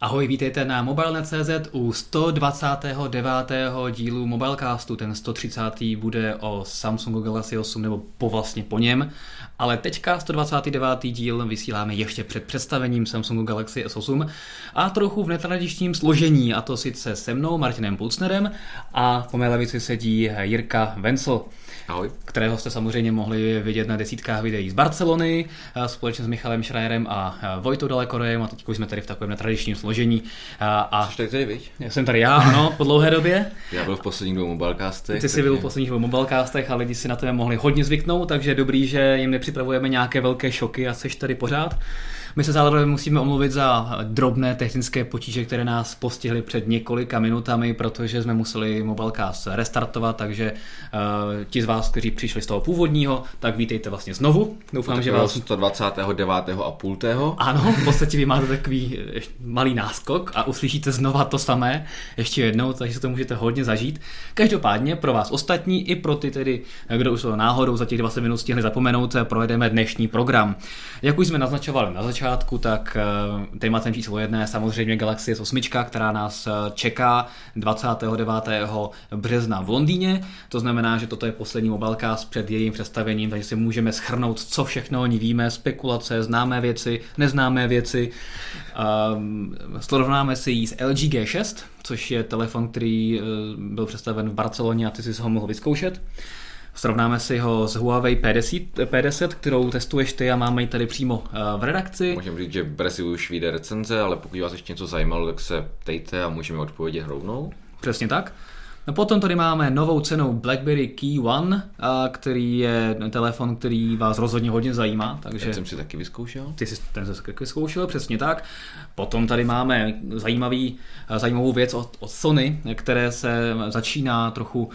Ahoj, vítejte na Mobile.cz u 129. dílu Mobilecastu. Ten 130. bude o Samsungu Galaxy 8 nebo po vlastně po něm. Ale teďka 129. díl vysíláme ještě před představením Samsungu Galaxy S8 a trochu v netradičním složení, a to sice se mnou, Martinem Pulsnerem a po mé levici sedí Jirka Vencel. Ahoj. kterého jste samozřejmě mohli vidět na desítkách videí z Barcelony společně s Michalem Schreierem a Vojtou Dalekorejem a teď jsme tady v takovém netradičním složení. A, Jsi tady tady, viď? Já jsem tady já, ano, po dlouhé době. Já byl v posledních dvou mobilecastech. Ty jsi byl v posledních dvou mobilecastech a lidi si na tebe mohli hodně zvyknout, takže je dobrý, že jim nepřipravujeme nějaké velké šoky a jsi tady pořád. My se zároveň musíme omluvit za drobné technické potíže, které nás postihly před několika minutami, protože jsme museli Mobilecast restartovat, takže uh, ti z vás, kteří přišli z toho původního, tak vítejte vlastně znovu. Doufám, no, že vás... 129. a půl tého. Ano, v podstatě vy máte takový malý náskok a uslyšíte znova to samé ještě jednou, takže se to můžete hodně zažít. Každopádně pro vás ostatní i pro ty tedy, kdo už to náhodou za těch 20 minut stihli zapomenout, projedeme dnešní program. Jak už jsme naznačovali na začátku, začátku, tak eh, tématem číslo jedné je samozřejmě Galaxy S8, která nás eh, čeká 29. března v Londýně. To znamená, že toto je poslední mobilecast před jejím představením, takže si můžeme schrnout, co všechno o ní víme, spekulace, známé věci, neznámé věci. Um, srovnáme si ji s LG G6, což je telefon, který byl představen v Barceloně a ty si ho mohl vyzkoušet. Srovnáme si ho s Huawei P10, P10 kterou testuješ ty a máme ji tady přímo eh, v redakci. Můžeme říct, že brzy už vyjde recenze, ale pokud vás ještě něco zajímalo, tak se ptejte a můžeme odpovědět rovnou. Přesně tak. No potom tady máme novou cenou BlackBerry Key One, který je telefon, který vás rozhodně hodně zajímá. Takže ten jsem si taky vyzkoušel. Ty jsi ten jsi taky vyzkoušel, přesně tak. Potom tady máme zajímavý, zajímavou věc od, od Sony, které se začíná trochu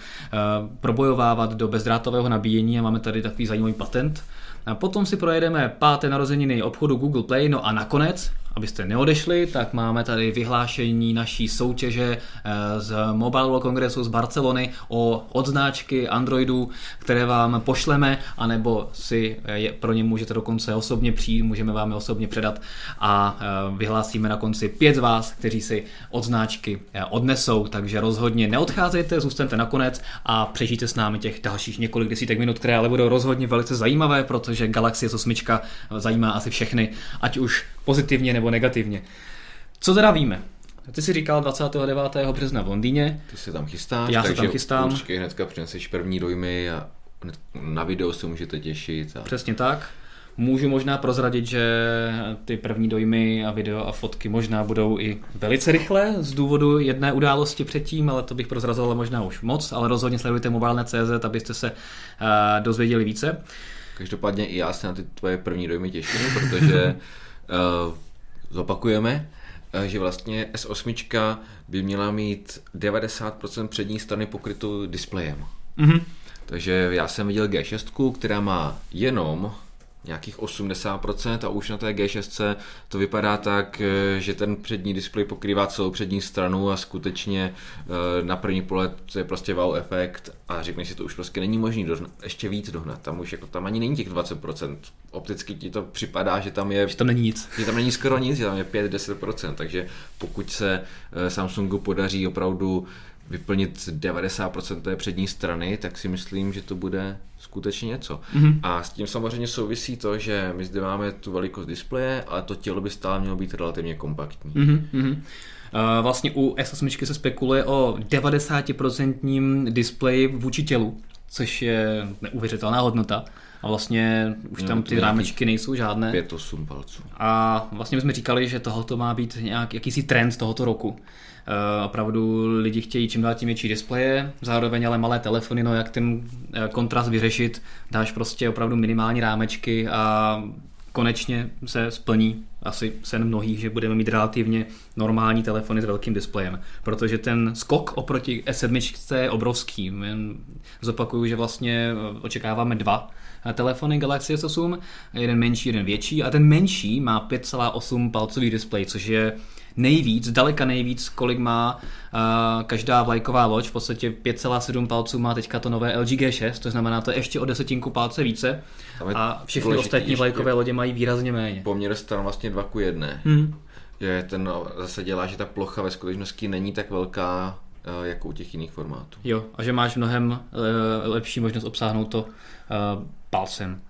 probojovávat do bezdrátového nabíjení a máme tady takový zajímavý patent. A potom si projedeme páté narozeniny obchodu Google Play, no a nakonec abyste neodešli, tak máme tady vyhlášení naší soutěže eh, z Mobile World Kongresu z Barcelony o odznáčky Androidu, které vám pošleme, anebo si je, pro ně můžete dokonce osobně přijít, můžeme vám je osobně předat a eh, vyhlásíme na konci pět z vás, kteří si odznáčky eh, odnesou, takže rozhodně neodcházejte, zůstaňte nakonec a přežijte s námi těch dalších několik desítek minut, které ale budou rozhodně velice zajímavé, protože Galaxy S8 zajímá asi všechny, ať už pozitivně nebo negativně. Co teda víme? Ty jsi říkal 29. března v Londýně. Ty se tam chystáš, já se tam chystám. určitě hnedka přineseš první dojmy a na video se můžete těšit. A... Přesně tak. Můžu možná prozradit, že ty první dojmy a video a fotky možná budou i velice rychle z důvodu jedné události předtím, ale to bych prozrazoval možná už moc, ale rozhodně sledujte mobile.cz, abyste se uh, dozvěděli více. Každopádně i já se na ty tvoje první dojmy těším, protože zopakujeme, uh, že vlastně S8 by měla mít 90% přední strany pokrytou displejem. Mm-hmm. Takže já jsem viděl G6, která má jenom nějakých 80% a už na té G6 to vypadá tak, eh, že ten přední displej pokrývá celou přední stranu a skutečně eh, na první pohled to je prostě wow efekt a řekneš si, to už prostě není možný dohnat, ještě víc dohnat, tam už jako tam ani není těch 20%, opticky ti to připadá, že tam je... Že tam není nic. Že tam není skoro nic, že tam je 5-10%, takže pokud se eh, Samsungu podaří opravdu vyplnit 90% té přední strany, tak si myslím, že to bude skutečně něco. Mm-hmm. A s tím samozřejmě souvisí to, že my zde máme tu velikost displeje, ale to tělo by stále mělo být relativně kompaktní. Mm-hmm. Vlastně u S8 se spekuluje o 90% displeji vůči tělu, což je neuvěřitelná hodnota. A vlastně už no, tam ty rámečky nejsou žádné. 5-8 palců. A vlastně jsme říkali, že tohoto má být nějak, jakýsi trend tohoto roku. Uh, opravdu lidi chtějí čím dál tím větší displeje, zároveň ale malé telefony, no jak ten uh, kontrast vyřešit, dáš prostě opravdu minimální rámečky a konečně se splní asi sen mnohých, že budeme mít relativně normální telefony s velkým displejem, protože ten skok oproti S7 je obrovský. Jen zopakuju, že vlastně eh, očekáváme dva telefony Galaxy S8, jeden menší, jeden větší a ten menší má 5,8 palcový displej, což je nejvíc, daleka nejvíc, kolik má uh, každá vlajková loď, v podstatě 5,7 palců má teďka to nové LG G6, to znamená to ještě o desetinku palce více a všechny ostatní vlajkové lodě mají výrazně méně. Poměr stran vlastně 2 ku 1. Hmm. že ten zase dělá, že ta plocha ve skutečnosti není tak velká eh, jako u těch jiných formátů. Jo, a že máš mnohem eh, lepší možnost obsáhnout to uh, palcem.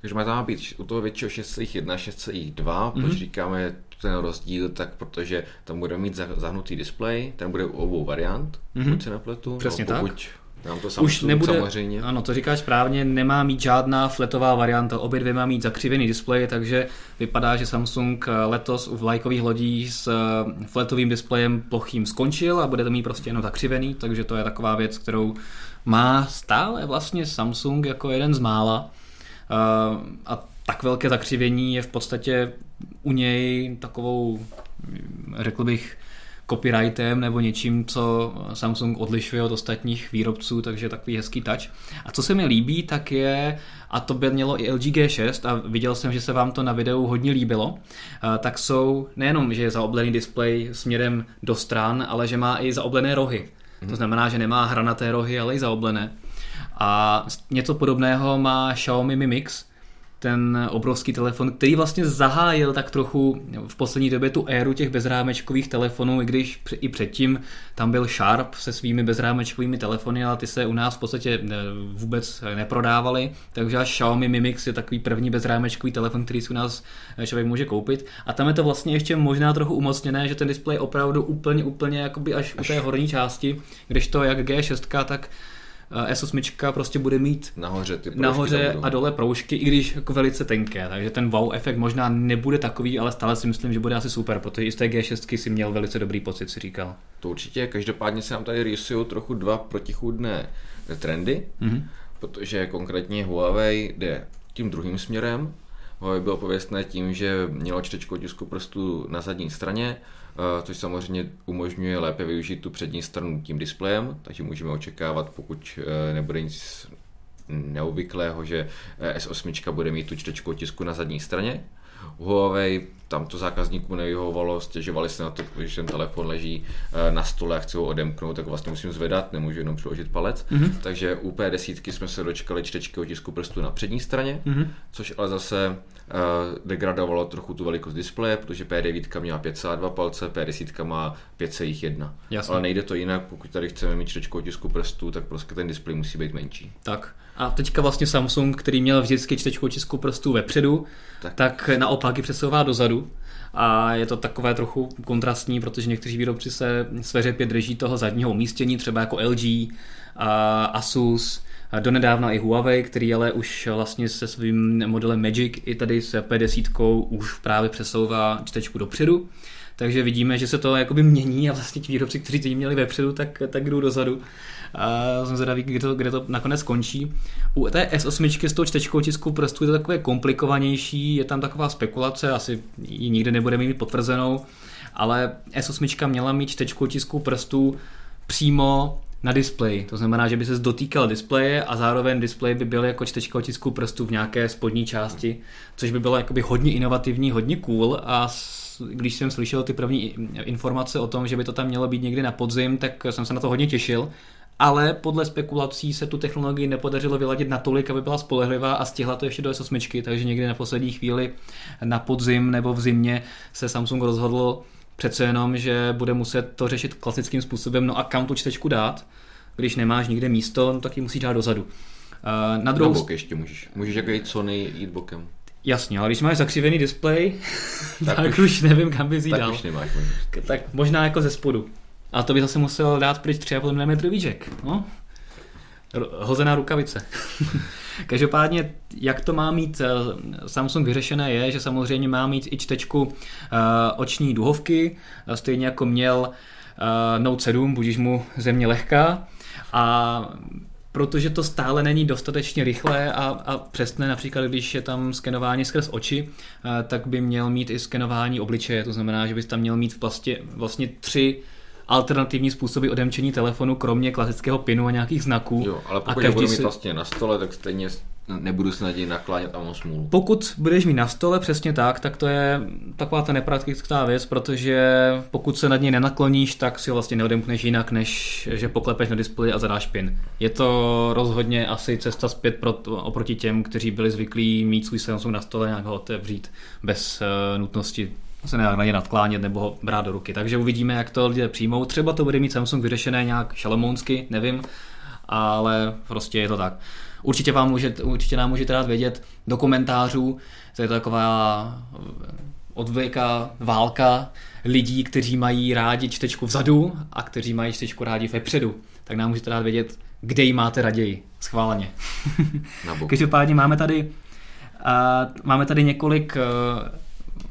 Takže má tam být u toho většího 6,1, 6,2, mm-hmm. proč říkáme ten rozdíl, tak protože tam bude mít zahnutý displej, ten bude u obou variant, mm-hmm. pokud se nepletu. Přesně no, pokud tak nám to Samsung, Už nebude, samozřejmě. ano, to říkáš správně, nemá mít žádná fletová varianta, obě dvě má mít zakřivený displej, takže vypadá, že Samsung eh, letos u vlajkových lodí s eh, fletovým displejem plochým skončil a bude to mít prostě jenom zakřivený, takže to je taková věc, kterou má stále vlastně Samsung jako jeden z mála. Eh, a tak velké zakřivení je v podstatě u něj takovou, řekl bych, copyrightem nebo něčím, co Samsung odlišuje od ostatních výrobců, takže takový hezký touch. A co se mi líbí, tak je, a to by mělo i LG G6 a viděl jsem, že se vám to na videu hodně líbilo, tak jsou nejenom, že je zaoblený displej směrem do stran, ale že má i zaoblené rohy. To mhm. znamená, že nemá hranaté rohy, ale i zaoblené. A něco podobného má Xiaomi Mi Mix, ten obrovský telefon, který vlastně zahájil tak trochu v poslední době tu éru těch bezrámečkových telefonů, i když i předtím tam byl Sharp se svými bezrámečkovými telefony, ale ty se u nás v podstatě vůbec neprodávaly, takže až Xiaomi Mi Mix je takový první bezrámečkový telefon, který si u nás člověk může koupit. A tam je to vlastně ještě možná trochu umocněné, že ten displej opravdu úplně, úplně jakoby až, až u té horní části, když to jak G6, tak Eh, S8 prostě bude mít nahoře, ty nahoře a dole proužky, i když jako velice tenké, takže ten wow efekt možná nebude takový, ale stále si myslím, že bude asi super, protože i z té G6 si měl velice dobrý pocit, si říkal. To určitě, každopádně se nám tady rysují trochu dva protichůdné trendy, mm-hmm. protože konkrétně Huawei jde tím druhým směrem, Huawei bylo pověstné tím, že mělo čtečku otisku prstů na zadní straně, Eh, což samozřejmě umožňuje lépe využít tu přední stranu tím displejem, takže můžeme očekávat, pokud eh, nebude nic neobvyklého, že eh, S8 bude mít tu čtečku otisku na zadní straně. Huawei, tam to zákazníků nevyhovovalo, stěžovali se na to, když ten telefon leží na stole a chci ho odemknout, tak vlastně musím zvedat, nemůžu jenom přiložit palec. Mm-hmm. Takže u P10 jsme se dočkali čtečky otisku prstu na přední straně, mm-hmm. což ale zase uh, degradovalo trochu tu velikost displeje, protože P9 měla 5,2 palce, P10 má 5,1. Ale nejde to jinak, pokud tady chceme mít čtečku otisku prstů, tak prostě ten displej musí být menší. Tak. A teďka vlastně Samsung, který měl vždycky čtečku otisku prstů vepředu, tak, tak naopak ji přesouvá dozadu a je to takové trochu kontrastní, protože někteří výrobci se sveřepě drží toho zadního umístění, třeba jako LG, a Asus, donedávna i Huawei, který ale už vlastně se svým modelem Magic i tady s P10 už právě přesouvá čtečku dopředu. Takže vidíme, že se to jakoby mění a vlastně ti výrobci, kteří to měli vepředu, tak, tak jdou dozadu. A jsem zvědavý, kde to, kde to nakonec skončí. U té S8 s tou čtečkou tisku prstů je to takové komplikovanější, je tam taková spekulace, asi ji nikdy nebudeme mít potvrzenou, ale S8 měla mít čtečku tisku prstů přímo na displeji. To znamená, že by se dotýkal displeje a zároveň displej by byl jako čtečka otisku prstů v nějaké spodní části, což by bylo jakoby hodně inovativní, hodně cool a když jsem slyšel ty první informace o tom, že by to tam mělo být někdy na podzim, tak jsem se na to hodně těšil. Ale podle spekulací se tu technologii nepodařilo vyladit natolik, aby byla spolehlivá a stihla to ještě do S8, takže někdy na poslední chvíli na podzim nebo v zimě se Samsung rozhodl přece jenom, že bude muset to řešit klasickým způsobem, no a kam tu čtečku dát, když nemáš nikde místo, no tak ji musíš dát dozadu. Na druhou... Na bok ještě můžeš. Můžeš jako jít Sony jít bokem. Jasně, ale když máš zakřivený displej, tak, tak už, už nevím, kam bys jí tak dal. Už nemáš Tak možná jako ze spodu. A to by zase musel dát pryč 3,5 mm jack. No? Hozená rukavice. Každopádně, jak to má mít eh, Samsung vyřešené je, že samozřejmě má mít i čtečku eh, oční duhovky, eh, stejně jako měl Note 7, budíš mu země lehká. A protože to stále není dostatečně rychlé a, a přesné, například když je tam skenování skrz oči, tak by měl mít i skenování obličeje, to znamená, že bys tam měl mít v plastě vlastně tři alternativní způsoby odemčení telefonu, kromě klasického pinu a nějakých znaků. Jo, ale pokud a budu mít si... vlastně na stole, tak stejně nebudu se naději naklánět a mám smůlu. Pokud budeš mít na stole přesně tak, tak to je taková ta nepraktická věc, protože pokud se nad ní nenakloníš, tak si ho vlastně neodemkneš jinak, než že poklepeš na displeji a zadáš pin. Je to rozhodně asi cesta zpět pro, oproti těm, kteří byli zvyklí mít svůj Samsung na stole, nějak ho otevřít bez uh, nutnosti se na ně nadklánět nebo ho brát do ruky. Takže uvidíme, jak to lidé přijmou. Třeba to bude mít Samsung vyřešené nějak šalamounsky, nevím, ale prostě je to tak. Určitě, vám můžete, určitě nám můžete dát vědět do komentářů, to je taková odvěka válka lidí, kteří mají rádi čtečku vzadu a kteří mají čtečku rádi vepředu. Tak nám můžete dát vědět, kde ji máte raději. Schváleně. Každopádně máme tady, uh, máme tady několik uh,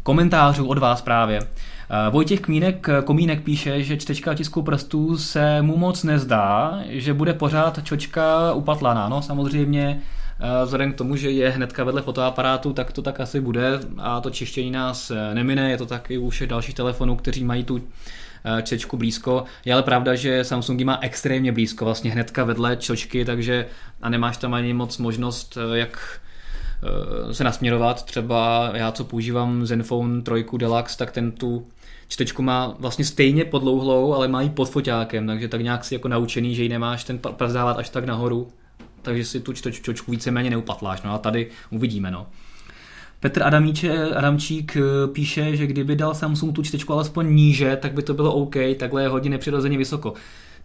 komentářů od vás právě. Uh, Vojtěch Kmínek, Komínek píše, že čtečka tisku prstů se mu moc nezdá, že bude pořád čočka upatlaná. No samozřejmě Vzhledem k tomu, že je hnedka vedle fotoaparátu, tak to tak asi bude a to čištění nás nemine, je to taky u všech dalších telefonů, kteří mají tu čtečku blízko. Je ale pravda, že Samsung má extrémně blízko, vlastně hnedka vedle čočky, takže a nemáš tam ani moc možnost, jak se nasměrovat. Třeba já, co používám Zenfone 3 Deluxe, tak ten tu čtečku má vlastně stejně podlouhlou, ale má ji pod foťákem, takže tak nějak si jako naučený, že ji nemáš ten prst dávat až tak nahoru, takže si tu čtečku víceméně neupatláš. No a tady uvidíme. No. Petr Adamíče, Adamčík eh, píše, že kdyby dal Samsung tu čtečku alespoň níže, tak by to bylo OK, takhle je hodně nepřirozeně vysoko.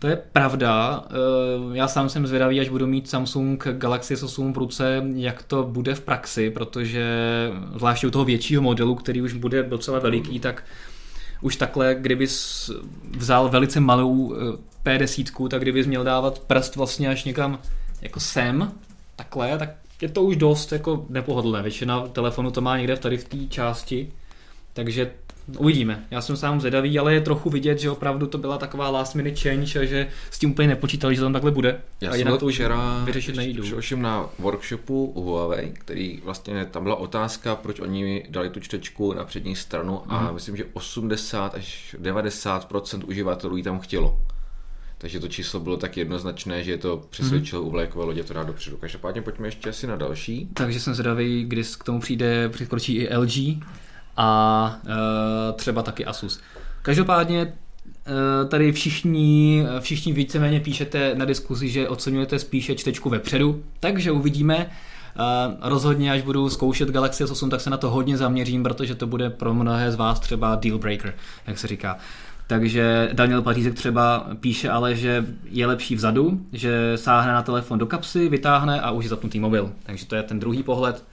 To je pravda. Eh, já sám jsem zvědavý, až budu mít Samsung Galaxy S8 v ruce, jak to bude v praxi, protože zvláště u toho většího modelu, který už bude docela veliký, tak už takhle, kdyby vzal velice malou eh, P10, tak kdybys měl dávat prst vlastně až někam jako sem, takhle, tak je to už dost jako nepohodlné. Většina telefonu to má někde tady v té části, takže uvidíme. Já jsem sám zvědavý, ale je trochu vidět, že opravdu to byla taková last minute change a že s tím úplně nepočítali, že tam takhle bude. Já a jsem to už vyřešit nejdu. Všem na workshopu u Huawei, který vlastně tam byla otázka, proč oni dali tu čtečku na přední stranu a mm. myslím, že 80 až 90% uživatelů ji tam chtělo. Takže to číslo bylo tak jednoznačné, že je to přesvědčilo mm-hmm. u vlajkové lodě to dá dopředu. Každopádně pojďme ještě asi na další. Takže jsem zvědavý, kdy k tomu přijde, přikročí i LG a e, třeba taky Asus. Každopádně e, tady všichni, všichni víceméně píšete na diskuzi, že oceňujete spíše čtečku vepředu, takže uvidíme. Uh, rozhodně, až budu zkoušet Galaxy S8, tak se na to hodně zaměřím, protože to bude pro mnohé z vás třeba deal breaker, jak se říká. Takže Daniel Pařízek třeba píše ale, že je lepší vzadu, že sáhne na telefon do kapsy, vytáhne a už je zapnutý mobil. Takže to je ten druhý pohled,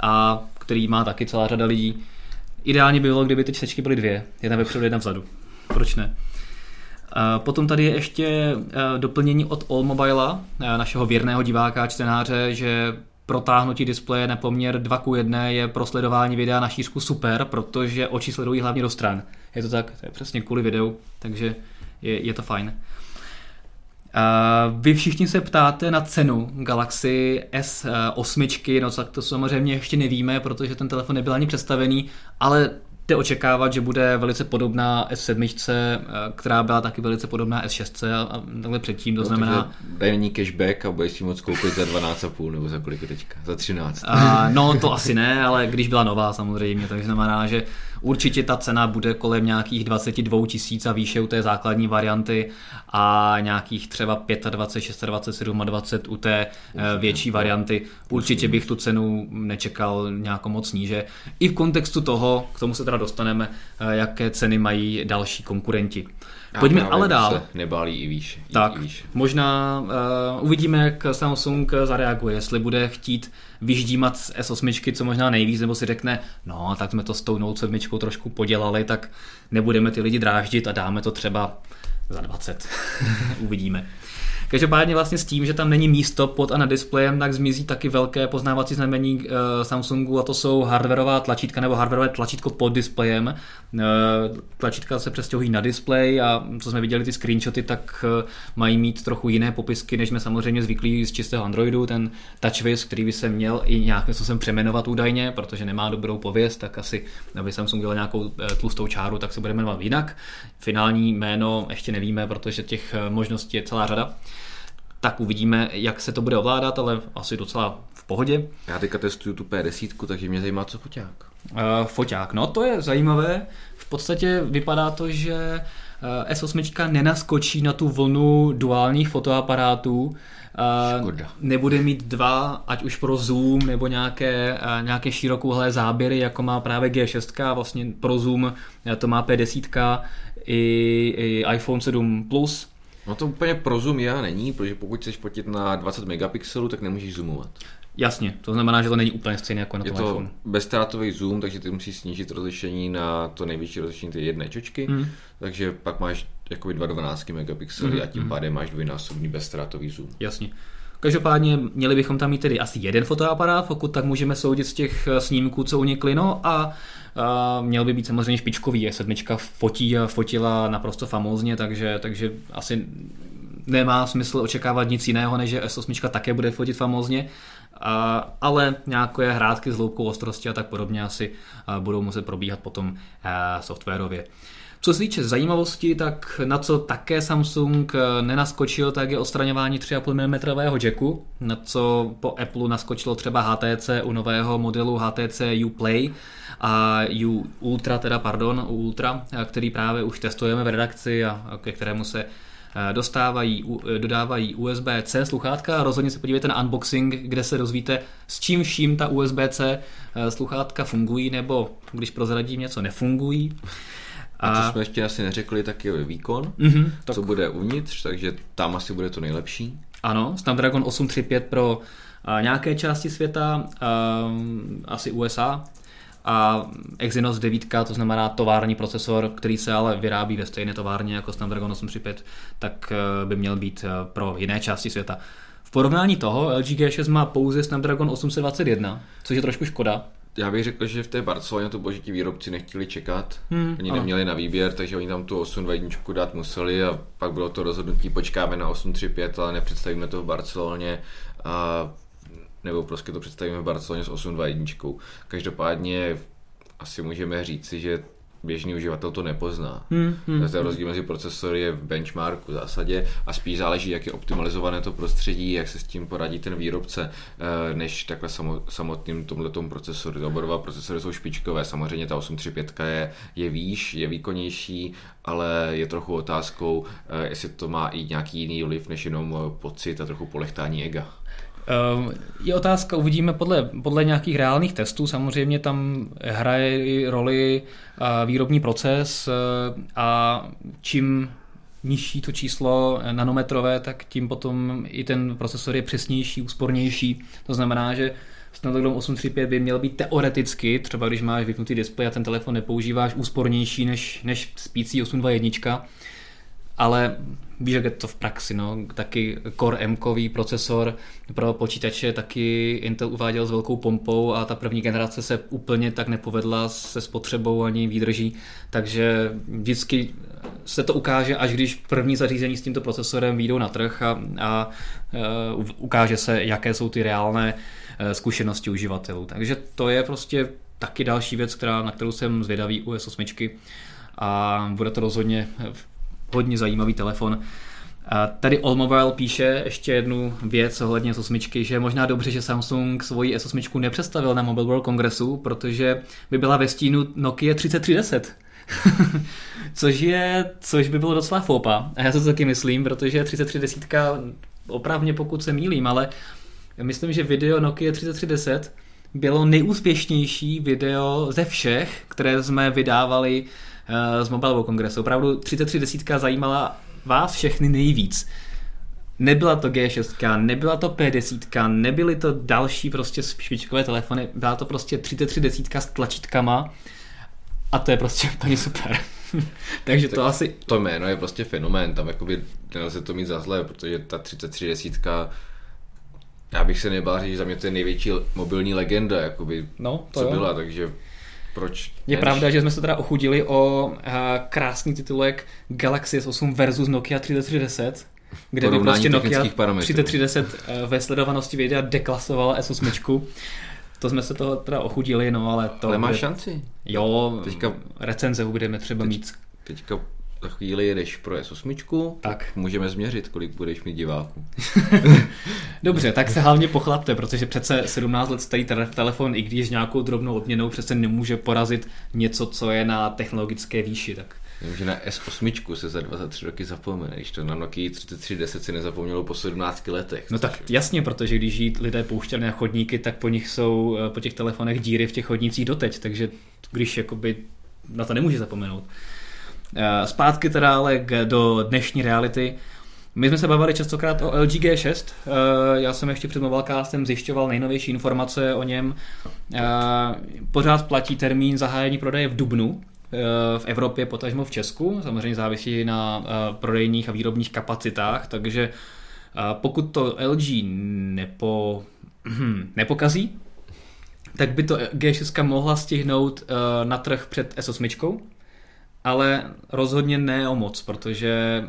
a který má taky celá řada lidí. Ideálně by bylo, kdyby ty čtečky byly dvě. Jedna vepředu, jedna vzadu. Proč ne? Potom tady je ještě e, doplnění od Allmobile, našeho věrného diváka a čtenáře, že protáhnutí displeje na poměr 2 k 1 je pro sledování videa na šířku super, protože oči sledují hlavně do stran. Je to tak, to je přesně kvůli videu, takže je, je to fajn. Uh, vy všichni se ptáte na cenu Galaxy S8, no tak to samozřejmě ještě nevíme, protože ten telefon nebyl ani představený, ale jde očekávat, že bude velice podobná S7, eh, která byla taky velice podobná S6 a takhle předtím, to no, znamená... Dají cashback a budeš si moc koupit za 12,5 nebo za kolik teďka? Za 13. A, no to asi ne, ale když byla nová samozřejmě, takže znamená, že určitě ta cena bude kolem nějakých 22 tisíc a výše u té základní varianty a nějakých třeba 25, 26, 27, 20 u té eh, větší varianty. Určitě bych tu cenu nečekal nějak moc níže. I v kontextu toho, k tomu se teda dostaneme, eh, jaké ceny mají další konkurenti. Pojďme ale dál. Se nebálí i výš. Tak, i výš. možná uh, uvidíme, jak Samsung zareaguje, jestli bude chtít vyždímat z S8, co možná nejvíc, nebo si řekne, no, tak jsme to s tou Note 7 trošku podělali, tak nebudeme ty lidi dráždit a dáme to třeba za 20. Uvidíme. Každopádně vlastně s tím, že tam není místo pod a na displejem, tak zmizí taky velké poznávací znamení uh, Samsungu a to jsou hardwareová tlačítka nebo hardwareové tlačítko pod displejem. Uh, tlačítka se přestěhují na displej a co jsme viděli ty screenshoty, tak uh, mají mít trochu jiné popisky, než jsme samozřejmě zvyklí z čistého Androidu. Ten TouchWiz, který by se měl i nějakým způsobem přeměnovat údajně, protože nemá dobrou pověst, tak asi, aby Samsung dělal nějakou tlustou čáru, tak se bude jmenovat jinak. Finální jméno ještě nevíme, protože těch možností je celá řada tak uvidíme, jak se to bude ovládat, ale asi docela v pohodě. Já teďka testuju tu P10, takže mě zajímá, co foťák. Uh, foťák, no to je zajímavé. V podstatě vypadá to, že eh, S8 nenaskočí na tu vlnu duálních fotoaparátů, eh, Škoda. nebude mít dva, ať už pro zoom nebo nějaké, nějaké širokouhlé záběry, jako má právě G6, vlastně pro zoom to má P10 i, i iPhone 7 Plus, No to úplně pro zoom já není, protože pokud chceš fotit na 20 megapixelů, tak nemůžeš zoomovat. Jasně, to znamená, že to není úplně stejné jako na Je tom to iPhone. bezstrátový zoom, takže ty musíš snížit rozlišení na to největší rozlišení té jedné čočky, Hmm. takže pak máš jakoby 212 megapixely Mhm, a tím pádem máš dvojnásobný bezstrátový zoom. Jasně. Každopádně měli bychom tam mít tedy asi jeden fotoaparát, pokud tak můžeme soudit z těch eh, snímků, co unikly, no a, a měl by být samozřejmě špičkový. Sedmička fotí a fotila naprosto famózně, takže, takže asi nemá smysl očekávat nic jiného, než že S8 také bude fotit famózně, a, ale nějaké hrátky s hloubkou ostrosti a tak podobně asi budou muset probíhat potom softwarově. Co se týče zajímavosti, tak na co také Samsung eh, nenaskočil, tak je odstraňování 3,5 mm jacku, na co po Apple naskočilo třeba HTC u nového modelu HTC Uplay a U Ultra, teda pardon, U Ultra, eh, který právě už testujeme v redakci a ke kterému se eh, dostávají, u- dodávají USB-C sluchátka. Rozhodně se podívejte na unboxing, kde se dozvíte, s čím vším ta USB-C sluchátka fungují, nebo když prozradím něco nefungují. A co jsme ještě asi neřekli, tak je výkon, Mhm, tak co bude uvnitř, takže tam asi bude to nejlepší. Ano, Snapdragon 835 pro a, nějaké části světa, a, asi USA, a Exynos 9, to znamená tovární procesor, který se ale vyrábí ve stejné továrně jako Snapdragon 835, tak eh, by měl být eh, pro jiné části světa. V porovnání toho LG G6 má pouze Snapdragon 821, což je trošku škoda. Já bych řekl, že v té Barceloně to bylo, že ti výrobci nechtěli čekat, Hmm, oni ano. neměli na výběr, takže oni tam tu 821 dát museli a pak bylo to rozhodnutí, počkáme na 835, ale nepředstavíme to v Barceloně a nebo prostě to představíme v Barceloně s 821. Každopádně asi můžeme říci, že běžný uživatel to nepozná. Hmm, hmm, Ten rozdíl mezi procesory je v benchmarku v zásadě a spíš záleží, jak je optimalizované to prostředí, jak se s tím poradí ten výrobce, eh, než takhle samo- samotným tomhletom procesoru. Oba dva procesory jsou špičkové, samozřejmě ta 835 je, je výš, je výkonnější, ale je trochu otázkou, eh, jestli to má i nějaký jiný vliv, než jenom eh, pocit a trochu polechtání ega. Ehm, Je otázka, uvidíme podle, podle nějakých reálných testů, samozřejmě tam hraje roli výrobní proces eh, a čím nižší to číslo nanometrové, tak tím potom i ten procesor je přesnější, úspornější. To znamená, že Snapdragon 835 by měl být teoreticky, třeba když máš vypnutý displej a ten telefon nepoužíváš, úspornější než, než spící 821, ale víš, jak je to v praxi, no. taky Core m procesor pro počítače taky Intel uváděl s velkou pompou a ta první generace se úplně tak nepovedla se spotřebou ani výdrží, takže vždycky se to ukáže, až když první zařízení s tímto procesorem výjdou na trh a, a uh, ukáže se, jaké jsou ty reálné uh, zkušenosti uživatelů. Takže to je prostě taky další věc, která, na kterou jsem zvědavý u S8 a bude to rozhodně hodně zajímavý telefon. A tady Allmobile píše ještě jednu věc ohledně S8, že je možná dobře, že Samsung svoji S8 nepředstavil na Mobile World Kongresu, protože by byla ve stínu Nokia 3310. což, je, což by bylo docela fopa. A já to taky myslím, protože 3310 opravně pokud se mýlím, ale myslím, že video Nokia 3310 bylo nejúspěšnější video ze všech, které jsme vydávali z Mobile World Kongresu. Opravdu 3310 zajímala vás všechny nejvíc. Nebyla to G6, nebyla to P10, nebyly to další prostě špičkové telefony, byla to prostě 3310 s tlačítkama a to je prostě úplně super. Takže Tak to asi... To jméno je prostě fenomén, tam jakoby nelze to mít za zlé, protože ta 3310 já bych se nebál říct, že za mě to je největší mobilní legenda, jakoby, No, to co jo. byla, takže proč? Je ne, pravda, že jsme se teda ochudili o uh, krásný titulek Galaxy S8 versus Nokia 3310, kde by prostě Nokia technických parametrů. 3310 uh, ve sledovanosti videa deklasovala S8. To jsme se toho teda ochudili, no ale to... Ale má bude- šanci. Jo, Teďka- recenze budeme třeba Teď- mít. Teďka za chvíli jedeš pro S8, Tak. můžeme změřit, kolik budeš mít diváků. Dobře, tak se hlavně pochlapte, protože přece 17 let starý te- telefon, i když s nějakou drobnou odměnou, přece nemůže porazit něco, co je na technologické výši. Tak Vím, že na S8 se za 23 roky zapomene, když to na Nokia 3310 si nezapomnělo po 17 letech. No tak jasně, protože když jí lidé pouštěli na chodníky, tak po nich jsou eh, po těch telefonech díry v těch chodnících doteď, takže když jakoby na to nemůže zapomenout. Eh, zpátky teda ale do dnešní reality. My jsme se bavili častokrát o LG G6. Eh, já jsem ještě před Mobilecastem zjišťoval nejnovější informace o něm. Pořád platí termín zahájení prodeje v Dubnu, v Evropě, potažmo v Česku. Samozřejmě závisí na prodejních a výrobních kapacitách, takže pokud to LG nepo, hm, nepokazí, tak by to G6 mohla stihnout na trh před S8, ale rozhodně ne o moc, protože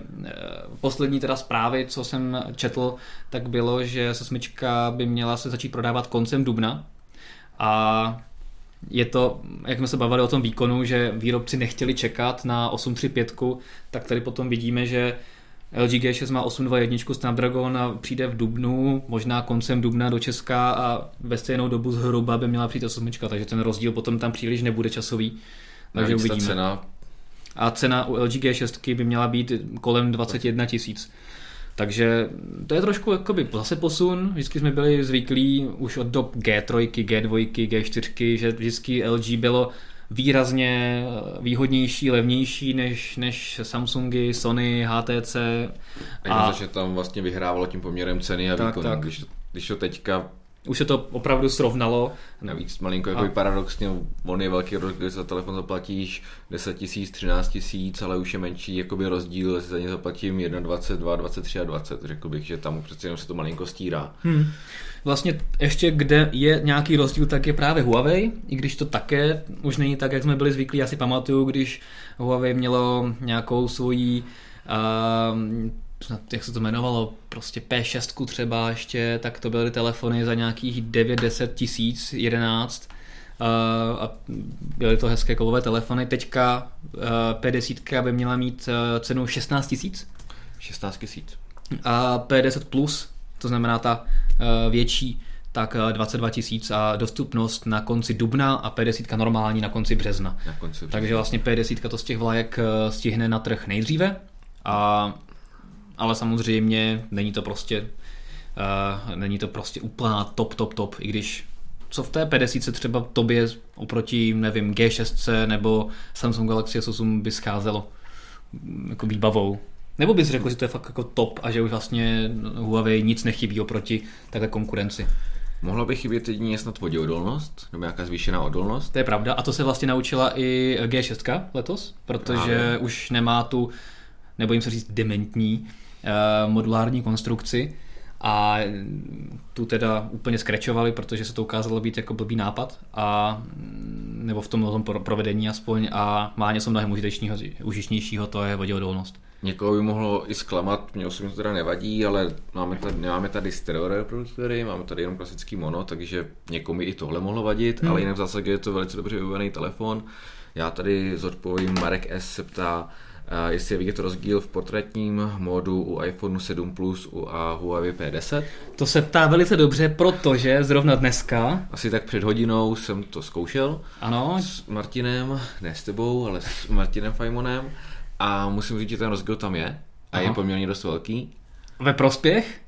poslední teda zprávy, co jsem četl, tak bylo, že S8 by měla se začít prodávat koncem dubna a je to, jak jsme se bavili o tom výkonu, že výrobci nechtěli čekat na 835, tak tady potom vidíme, že LG G6 má 821 Snapdragon a přijde v dubnu, možná koncem dubna do Česka a ve stejnou dobu zhruba by měla přijít 8, takže ten rozdíl potom tam příliš nebude časový. Takže uvidíme. Cena... A cena u LG G6 by měla být kolem 21 tisíc. Takže to je trošku jakoby zase posun. Vždycky jsme byli zvyklí už od dob G3, G2, G4, že vždycky LG bylo výrazně eh, výhodnější, levnější než, než Samsungy, Sony, HTC. A, a že tam vlastně vyhrávalo tím poměrem ceny a výkonu. Když, když to teďka už se to opravdu srovnalo. Navíc malinko jako a... paradoxně, on je velký rozdíl, za telefon zaplatíš 10 tisíc, 13 tisíc, ale už je menší jakoby rozdíl, jestli za ně zaplatím 21, 23 a 20. Řekl bych, že tam přece jenom se to malinko stírá. Hmm. Vlastně ještě kde je nějaký rozdíl, tak je právě Huawei, i když to také už není tak, jak jsme byli zvyklí. Já si pamatuju, když Huawei mělo nějakou svoji uh, jak se to jmenovalo, prostě P6 třeba ještě, tak to byly telefony za nějakých 9-10 tisíc, 11 uh, a byly to hezké kovové telefony. Teďka uh, P10 by měla mít cenu 16 tisíc. 16 tisíc. A P10 Plus, to znamená ta větší, tak 22 tisíc a dostupnost na konci dubna a P10 normální na konci března. Na konci března. Takže vlastně P10 to z těch vlajek stihne na trh nejdříve a ale samozřejmě není to prostě uh, není to prostě úplná top, top, top, i když co v té 50 třeba tobě oproti, nevím, G6 nebo Samsung Galaxy S8 by scházelo mm, jako výbavou. Nebo bys řekl, že to je fakt jako top a že už vlastně Huawei nic nechybí oproti takhle konkurenci? Mohla by chybět jedině snad voděodolnost, nebo nějaká zvýšená odolnost. To je pravda a to se vlastně naučila i G6 letos, protože Právě. už nemá tu, nebo jim se říct, dementní modulární konstrukci a tu teda úplně skrečovali, protože se to ukázalo být jako blbý nápad a nebo v tom, provedení aspoň a má něco mnohem užitečního, užičnějšího, to je voděodolnost. Někoho by mohlo i zklamat, mě osobně to teda nevadí, ale máme tady, máme tady stereo reproduktory, máme tady jenom klasický mono, takže někomu i tohle mohlo vadit, hmm. ale jinak v zásadě je to velice dobře vybavený telefon. Já tady zodpovím, Marek S. se ptá, jestli je vidět rozdíl v portrétním módu u iPhone 7 Plus a Huawei P10. To se ptá velice dobře, protože zrovna dneska... Asi tak před hodinou jsem to zkoušel. Ano. S Martinem, ne s tebou, ale s Martinem Fajmonem. A musím říct, že ten rozdíl tam je. A Aha. je poměrně dost velký. Ve prospěch?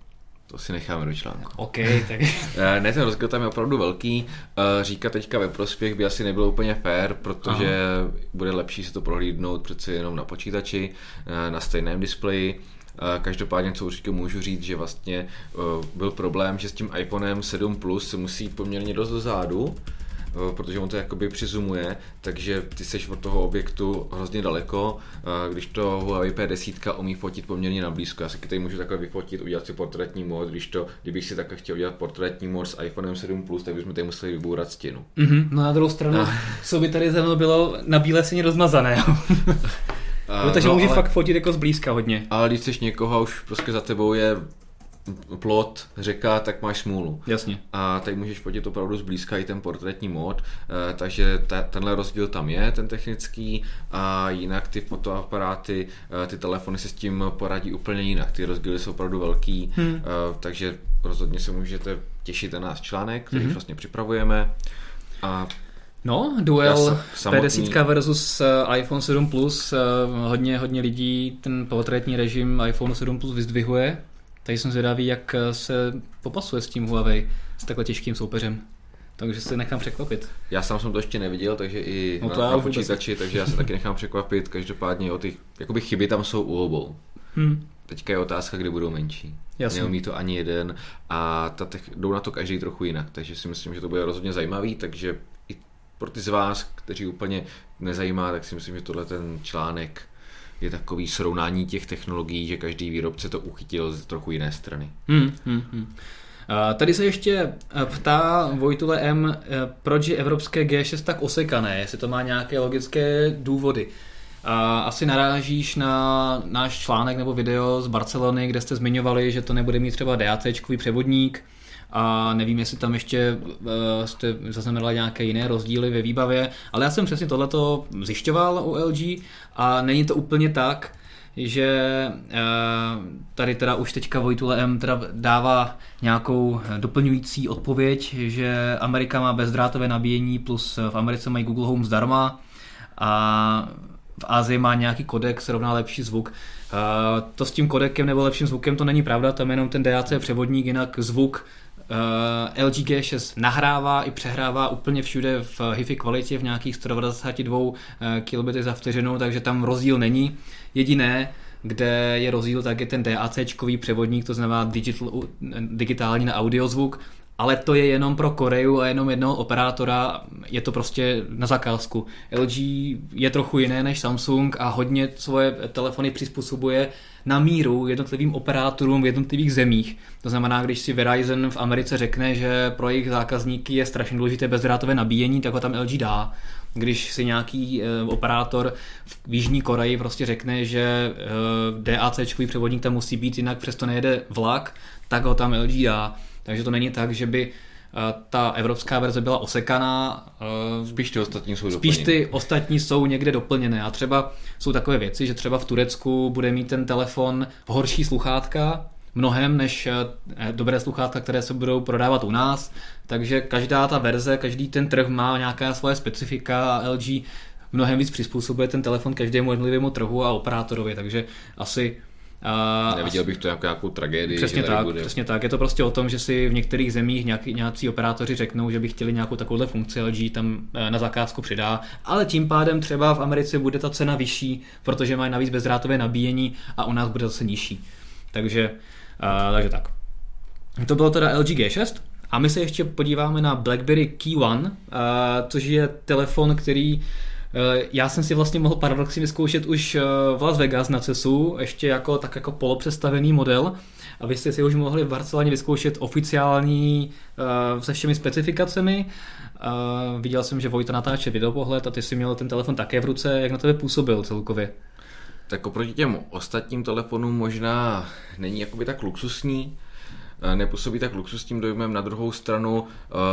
To si necháme do článku. OK, tak... Eh, ne, ten rozdíl tam je opravdu velký. Eh, říkat teďka ve prospěch by asi nebylo úplně fair, protože Aha. bude lepší se to prohlídnout přeci jenom na počítači, eh, na stejném displeji. Každopádně, co určitě můžu říct, že vlastně byl problém, že s tím iPhonem 7 Plus se musí poměrně dost dozadu, protože on to jakoby přizumuje, takže ty seš od toho objektu hrozně daleko, eh, když to Huawei P10 umí fotit poměrně na blízko. Já si tady můžu takhle vyfotit, udělat si portrétní mod, když to, kdybych si takhle chtěl udělat portrétní mod s iPhonem 7 Plus, tak bychom tady museli vybourat stěnu. Mm-hmm. No na druhou stranu, a... co by tady ze mnou bylo na bílé stěně rozmazané. Uh, takže no, můžeš ale, fakt fotit jako zblízka hodně. Ale když chceš někoho už prostě za tebou je plot, řeka, tak máš smůlu. Jasně. A tady můžeš fotit opravdu zblízka i ten portrétní mod, eh, takže ta, tenhle rozdíl tam je, ten technický, a jinak ty fotoaparáty, eh, ty telefony se s tím poradí úplně jinak. Ty rozdíly jsou opravdu velký, hmm. takže rozhodně se můžete těšit na náš článek, který hmm. vlastně připravujeme. A No, duel P10 versus eh, iPhone 7 Plus. Eh, hodně, hodně lidí ten portrétní režim iPhone 7 Plus vyzdvihuje. Tady jsem zvědavý, jak eh, se popasuje s tím Huawei s takhle těžkým soupeřem. Takže se nechám překvapit. Já sám jsem to ještě neviděl, takže i no na, na počítači, takže já se taky nechám překvapit. Každopádně o ty jakoby chyby tam jsou u obou. Hmm. Teďka je otázka, kdy budou menší. Jasně. Neumí to ani jeden a ta tech, jdou na to každý trochu jinak, takže si myslím, že to bude rozhodně zajímavý, takže i pro ty z vás, kteří úplně nezajímá, tak si myslím, že tohle ten článek je takový srovnání těch technologií, že každý výrobce to uchytil z trochu jiné strany. Hmm, hmm, hmm. Tady se ještě ptá Vojtule M, proč je evropské G6 tak osekané, jestli to má nějaké logické důvody. Asi narážíš na náš článek nebo video z Barcelony, kde jste zmiňovali, že to nebude mít třeba DAC převodník a nevím, jestli tam ještě uh, jste zaznamenali nějaké jiné rozdíly ve výbavě, ale já jsem přesně tohleto zjišťoval u LG a není to úplně tak, že uh, tady teda už teďka Vojtule M teda dává nějakou doplňující odpověď, že Amerika má bezdrátové nabíjení plus v Americe mají Google Home zdarma a v Ázii má nějaký kodek, se rovná lepší zvuk. Uh, to s tím kodekem nebo lepším zvukem to není pravda, tam je jenom ten DAC převodník, jinak zvuk uh, LG G6 nahrává i přehrává úplně všude v HiFi kvalitě v nějakých 192 uh, kilobity za vteřinu, takže tam rozdíl není. Jediné, kde je rozdíl, tak je ten DAC převodník, to znamená digital, digitální na audiozvuk, ale to je jenom pro Koreu a jenom jednoho operátora, je to prostě na zakázku. LG je trochu jiné než Samsung a hodně svoje telefony přizpůsobuje na míru jednotlivým operátorům v jednotlivých zemích. To znamená, když si Verizon v Americe řekne, že pro jejich zákazníky je strašně důležité bezdrátové nabíjení, tak ho tam LG dá. Když si nějaký e, operátor v Jižní Koreji prostě řekne, že e, DAC převodník tam musí být, jinak přesto nejede vlak, tak ho tam LG dá. Takže to není tak, že by eh, ta evropská verze byla osekaná. Eh, spíš ty ostatní jsou Spíš ty ostatní jsou někde doplněné. A třeba jsou takové věci, že třeba v Turecku bude mít ten telefon horší sluchátka, mnohem než eh, dobré sluchátka, které se budou prodávat u nás. Takže každá ta verze, každý ten trh má nějaká svoje specifika a LG mnohem víc přizpůsobuje ten telefon každému jednotlivému trhu a operátorovi, takže asi a Neviděl bych to jako nějakou tragédii. Přesně tak, bude. přesně tak. Je to prostě o tom, že si v některých zemích nějaký, nějací operátoři řeknou, že by chtěli nějakou takovouhle funkci, LG tam eh, na zakázku přidá, ale tím pádem třeba v Americe bude ta cena vyšší, protože mají navíc bezdrátové nabíjení a u nás bude zase nižší. Takže, uh, takže tak. To bylo teda LG G6. A my se ještě podíváme na BlackBerry Key One, uh, což je telefon, který Eh, já jsem si vlastně mohl paradoxně vyzkoušet už eh, v Las Vegas na CESu, ještě jako tak jako polopředstavený model. A vy jste si už mohli v Barceloně vyzkoušet oficiální uh, se všemi specifikacemi. Viděl jsem, že Vojta natáče videopohled a ty si měl ten telefon také v ruce. Jak na tebe působil celkově? Tak oproti těm ostatním telefonům možná není jakoby tak luxusní, nepůsobí tak luxusním dojmem, na druhou stranu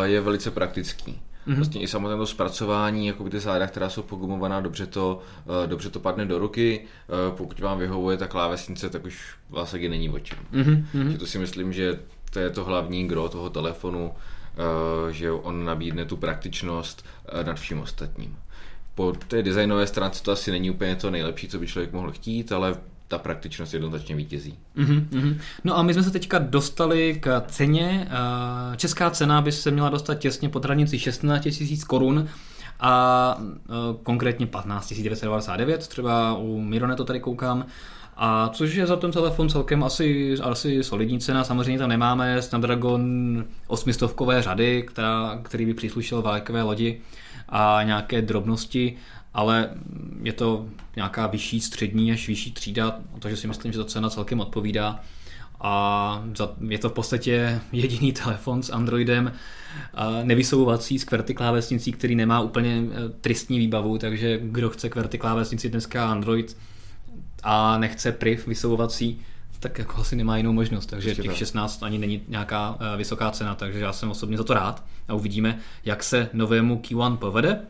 je velice praktický. Mm-hmm. Vlastně i samotné to zpracování, jako ty záda, která jsou pogumovaná, dobře to, uh, dobře to padne do ruky. Uh, pokud vám vyhovuje ta klávesnice, tak už vlastně není o čem. Mm-hmm. Že to si myslím, že to je to hlavní gro toho telefonu, uh, že on nabídne tu praktičnost nad vším ostatním. Po té designové stránce to asi není úplně to nejlepší, co by člověk mohl chtít, ale ta praktičnost jednoznačně vítězí. Mm-hmm. No a my jsme se teďka dostali k ceně. Eh, česká cena by se měla dostat těsně pod hranici 16 000 korun a eh, konkrétně 15 999, třeba u Mirone to tady koukám. A což je za ten telefon celkem asi, asi solidní cena, samozřejmě tam nemáme Snapdragon 800 řady, která, který by příslušel vlajkové lodi a nějaké drobnosti, ale je to nějaká vyšší střední až vyšší třída, takže si myslím, že ta cena celkem odpovídá. A je to v podstatě jediný telefon s Androidem nevysouvací s QWERTY klávesnicí, který nemá úplně e, tristní výbavu, takže kdo chce QWERTY klávesnici dneska Android a nechce PRIV vysouvací, tak jako asi nemá jinou možnost, takže těch 16 ani není nějaká e, vysoká cena, takže já jsem osobně za to rád. A uvidíme, jak se novému Q1 povede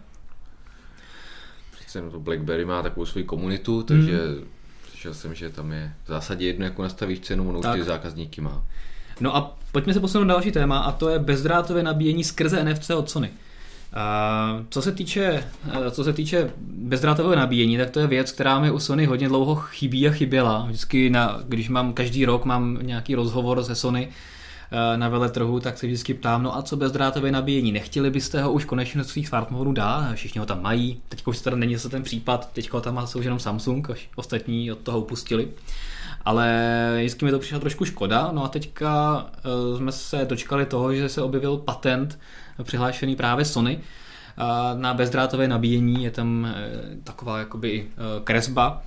přece to BlackBerry má takovou svoji komunitu, takže hmm. slyšel jsem, že tam je v zásadě jedno, jako nastavíš cenu, ono už ty zákazníky má. No a pojďme se posunout na další téma a to je bezdrátové nabíjení skrze NFC od Sony. Co se týče, co se týče bezdrátového nabíjení, tak to je věc, která mi u Sony hodně dlouho chybí a chyběla. Vždycky, na, když mám každý rok mám nějaký rozhovor se Sony, na veletrhu, tak se vždycky ptám, no a co bezdrátové nabíjení? Nechtěli byste ho už konečně do svých smartphonů dát? Všichni ho tam mají, teď už teda není zase ten případ, teď ho tam má už jenom Samsung, až ostatní od toho upustili. Ale vždycky mi to přišlo trošku škoda, no a teďka eh, jsme se dočkali toho, že se objevil patent přihlášený právě Sony, na bezdrátové nabíjení je tam eh, taková jakoby eh, kresba,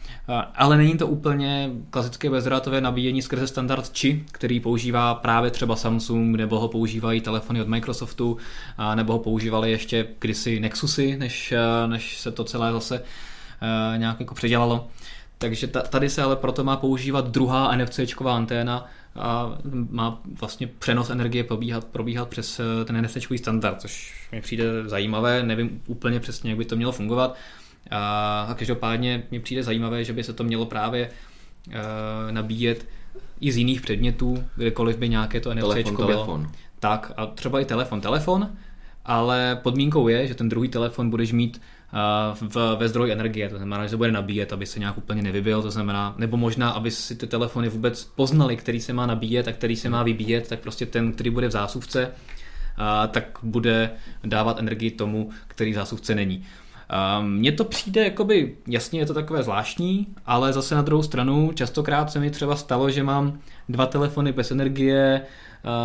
ale není to úplně klasické bezdrátové nabíjení skrze standard či, který používá právě třeba Samsung, nebo ho používají telefony od Microsoftu, nebo ho používali ještě kdysi Nexusy, než, než se to celé zase nějak jako předělalo. Takže tady se ale proto má používat druhá NFC-čková anténa a má vlastně přenos energie probíhat, probíhat přes eh, ten nfc standard, což mi přijde zajímavé, nevím úplně přesně, jak by to mělo fungovat. A každopádně mi přijde zajímavé, že by se to mělo právě uh, nabíjet i z jiných předmětů, kdekoliv by nějaké to NFC telefon, bylo. Telefon. Tak a třeba i telefon. Telefon, ale podmínkou je, že ten druhý telefon budeš mít v, ve zdroji energie, to znamená, že se bude nabíjet, aby se nějak úplně nevybil, to znamená, nebo možná, aby si ty telefony vůbec poznali, který se má nabíjet a který se má vybíjet, tak prostě ten, který bude v zásuvce, tak bude dávat energii tomu, který v zásuvce není. Mně to přijde, jakoby, jasně je to takové zvláštní, ale zase na druhou stranu častokrát se mi třeba stalo, že mám dva telefony bez energie,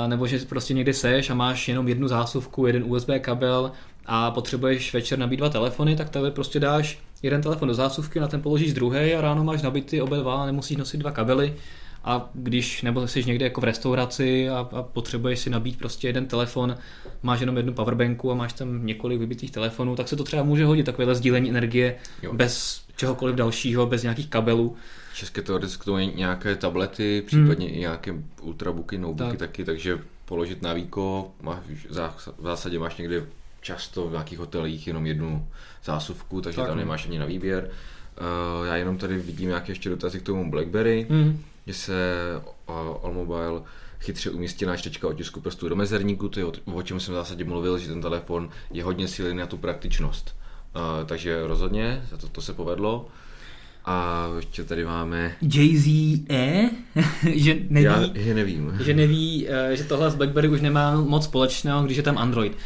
nebo že prostě někdy seš a máš jenom jednu zásuvku, jeden USB kabel a potřebuješ večer nabít dva telefony, tak tady prostě dáš jeden telefon do zásuvky, na ten položíš druhý a ráno máš nabity oba dva, nemusíš nosit dva kabely. A když, nebo jsi někde jako v restauraci a, a potřebuješ si nabít prostě jeden telefon, máš jenom jednu powerbanku a máš tam několik vybitých telefonů, tak se to třeba může hodit, takovéhle sdílení energie jo. bez čehokoliv dalšího, bez nějakých kabelů. České teoreticky k tomu nějaké tablety, případně hmm. i nějaké ultrabooky, notebooky tak. taky, takže položit na víko, máš, v zásadě máš někde často v nějakých hotelích jenom jednu zásuvku, takže tak, tam no. nemáš ani na výběr. Uh, já jenom tady vidím nějaké ještě dotazy k tomu BlackBerry, mm. že se uh, Allmobile chytře umístěná čtečka otisku prstů do mezerníku, to je o, o čem jsem v zásadě mluvil, že ten telefon je hodně silný na tu praktičnost. Uh, takže rozhodně, to, to se povedlo. A ještě tady máme... Jay-Z E, že neví, Já že nevím. Že neví, že tohle z BlackBerry už nemá moc společného, když je tam Android.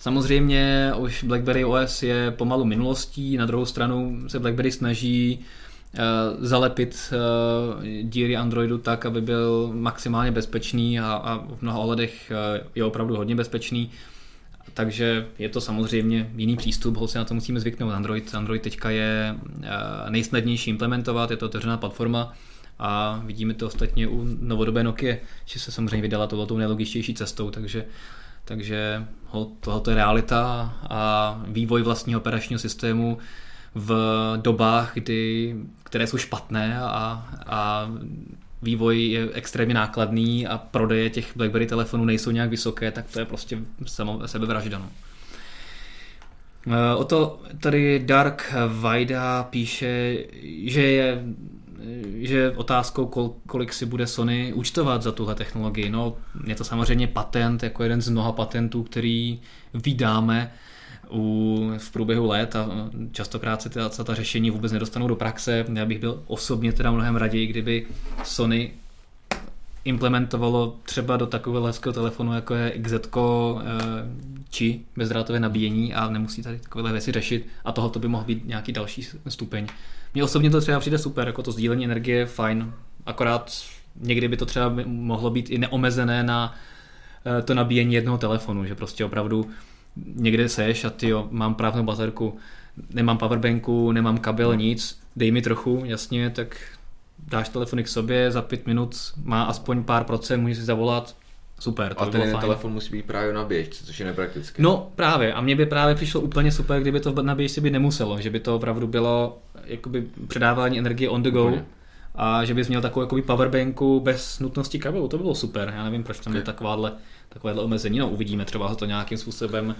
Samozřejmě už BlackBerry OS je pomalu minulostí, na druhou stranu se BlackBerry snaží uh, zalepit uh, díry Androidu tak, aby byl maximálně bezpečný a, v mnoha ohledech uh, je opravdu hodně bezpečný. Takže je to samozřejmě jiný přístup, ho si na to musíme zvyknout. Android, Android teďka je nejsnadnější implementovat, je to otevřená platforma a vidíme to ostatně u novodobé Nokia, že se samozřejmě vydala tohletou nejlogičtější cestou, takže takže tohoto je realita a vývoj vlastního operačního systému v dobách, kdy, které jsou špatné a, a vývoj je extrémně nákladný a prodeje těch BlackBerry telefonů nejsou nějak vysoké, tak to je prostě samo. No. O to tady Dark Vajda píše, že je že otázkou, kol, kolik si bude Sony účtovat za tuhle technologii. No, je to samozřejmě patent, jako jeden z mnoha patentů, který vydáme u, v průběhu let a častokrát se ta, ta řešení vůbec nedostanou do praxe. Já bych byl osobně teda mnohem raději, kdyby Sony implementovalo třeba do takového hezkého telefonu, jako je XZ eh, či bezdrátové nabíjení a nemusí tady takové věci řešit a tohoto by mohl být nějaký další stupeň. Mně osobně to třeba přijde super, jako to sdílení energie je fajn, akorát někdy by to třeba mohlo být i neomezené na eh, to nabíjení jednoho telefonu, že prostě opravdu někde seš a ty jo, mám právnou baterku, nemám powerbanku, nemám kabel, nic, dej mi trochu, jasně, tak dáš telefony k sobě, za pět minut má aspoň pár procent, můžeš si zavolat, super. To a ten telefon musí být právě na běžce, což je nepraktické. No právě, a mně by právě přišlo úplně super, kdyby to na běžce by nemuselo, že by to opravdu bylo jakoby předávání energie on the go. Úplně. A že bys měl takovou jakoby powerbanku bez nutnosti kabelu, to bylo super. Já nevím, proč tam okay. je takováhle, takovéhle omezení. No uvidíme, třeba to nějakým způsobem uh,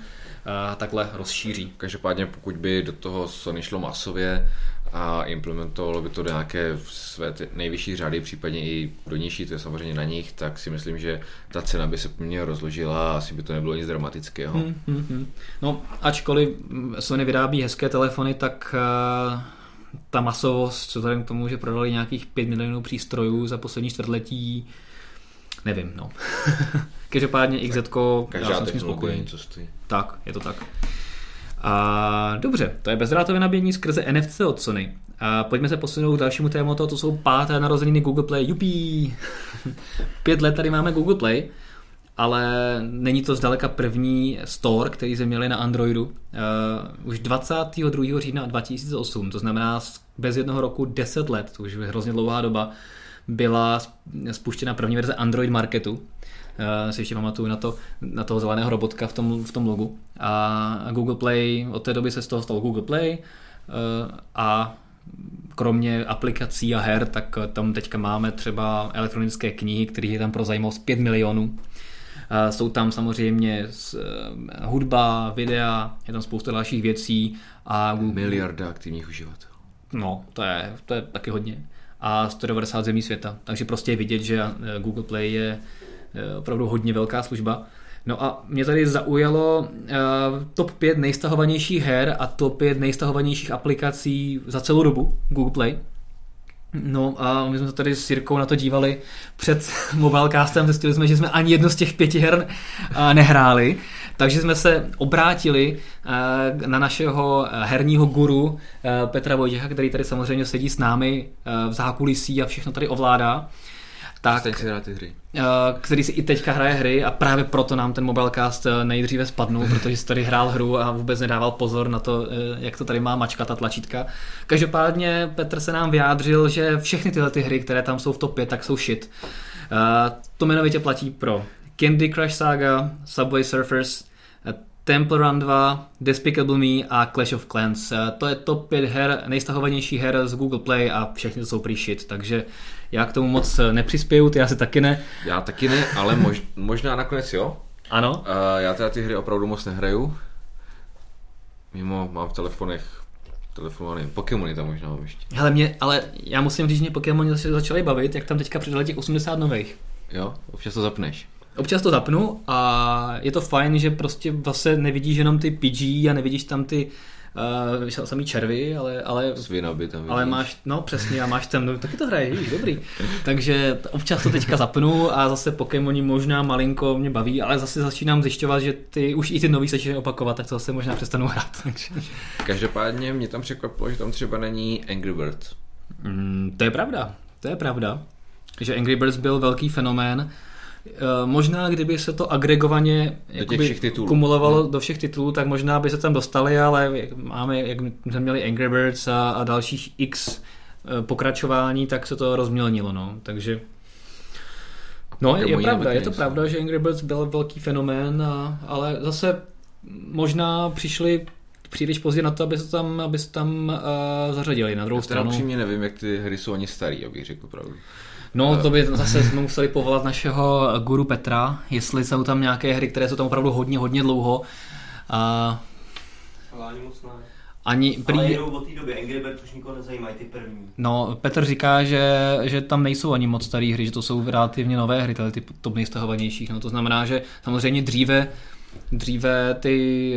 takhle rozšíří. Každopádně pokud by do toho Sony šlo masově, a implementovalo by to do nějaké své nejvyšší řady, případně i do nižší, to je samozřejmě na nich, tak si myslím, že ta cena by se poměrně rozložila a asi by to nebylo nic dramatického. Hmm, hmm, hmm. No, ačkoliv Sony vyrábí hezké telefony, tak uh, ta masovost, co vzhledem k tomu, že prodali nějakých 5 milionů přístrojů za poslední čtvrtletí, nevím, no. Každopádně XZ, já jsem s tím spokojený. Tak, je to tak. A dobře, to je bezdrátové nabíjení skrze NFC od Sony. A pojďme se posunout k dalšímu tématu, to jsou páté narozeniny Google Play. Jupí! Pět let tady máme Google Play, ale není to zdaleka první store, který jsme měli na Androidu. Uh, už 22. října 2008, to znamená bez jednoho roku 10 let, to už je hrozně dlouhá doba, byla spuštěna první verze Android Marketu, Uh, si ještě pamatuju na, to, na toho zeleného robotka v tom, v tom logu. A Google Play, od té doby se z toho stalo Google Play uh, a kromě aplikací a her, tak tam teďka máme třeba elektronické knihy, které je tam pro zajímavost 5 milionů. Uh, jsou tam samozřejmě hudba, videa, je tam spousta dalších věcí. A. Miliarda aktivních uživatelů. No, to je, to je taky hodně. A 190 zemí světa. Takže prostě je vidět, že Google Play je Eh, opravdu hodně velká služba. No a mě tady zaujalo uh, top 5 nejstahovanějších her a top 5 nejstahovanějších aplikací za celou dobu Google Play. No a my jsme se tady s Jirkou na to dívali před Mobilecastem, zjistili jsme, že jsme ani jedno z těch pěti her uh, nehráli, takže jsme se obrátili na našeho herního guru Petra Vojtěcha, který tady samozřejmě sedí s námi v zákulisí a všechno tady ovládá tak, teď si hrát ty hry. Eh, který si i teďka hraje hry a právě proto nám ten Mobilecast eh, nejdříve spadnul, protože si tady hrál hru a vůbec nedával pozor na to, eh, jak to tady má mačka ta tlačítka. Každopádně Petr se nám vyjádřil, že všechny tyhle ty hry, které tam jsou v top 5, tak jsou shit. To jmenovitě platí pro Candy Crush Saga, Subway Surfers, Temple Run 2, Despicable Me a Clash of Clans. To je top 5 her, nejstahovanější her z Google Play a všechny to jsou shit, takže já k tomu moc eh, nepřispěju, ty já si taky ne. Já taky ne, ale mož, možná nakonec jo. Ano. Uh, já teda ty hry opravdu moc nehraju. Mimo mám v telefonech telefonovaný Pokémony tam možná mám ještě. Hele, mě, ale já musím říct, že mě Pokémony začaly bavit, jak tam teďka přidali těch 80 nových. Jo, občas to zapneš. Občas to zapnu a je to fajn, že prostě vlastně nevidíš jenom ty PG a nevidíš tam ty uh, samý červy, ale, ale, Svinoby tam ale máš, no přesně, a máš tam, no, taky to hraje, víš, dobrý. Takže občas to teďka zapnu a zase Pokémoni možná malinko mě baví, ale zase začínám zjišťovat, že ty už i ty nový se začínají opakovat, tak to zase možná přestanu hrát. Takže. Každopádně mě tam překvapilo, že tam třeba není Angry Birds. Mm, to je pravda, to je pravda. Že Angry Birds byl velký fenomén, možná, kdyby se to agregovaně kumulovalo hmm. do všech titulů, tak možná by se tam dostali, ale máme, jak jsme měli Angry Birds a, a dalších x eh, pokračování, tak se to rozmělnilo, no. Takže No, je, je pravda, je to pravda, že Angry Birds byl velký fenomén, a, ale zase možná přišli příliš pozdě na to, aby se tam, aby se tam uh, zařadili na druhou Já stranu. Já nevím, jak ty hry jsou ani starý, abych řekl pravdu. No, to by zase jsme museli povolat našeho guru Petra, jestli jsou tam nějaké hry, které jsou tam opravdu hodně, hodně dlouho. A... Ale ani moc ne. Ani prý... Ale jedou od té doby, Angry Birds už nikoho nezajímají, ty první. No, Petr říká, že, že tam nejsou ani moc staré hry, že to jsou relativně nové hry, tyhle ty top nejstahovanějších. No, to znamená, že samozřejmě dříve, dříve ty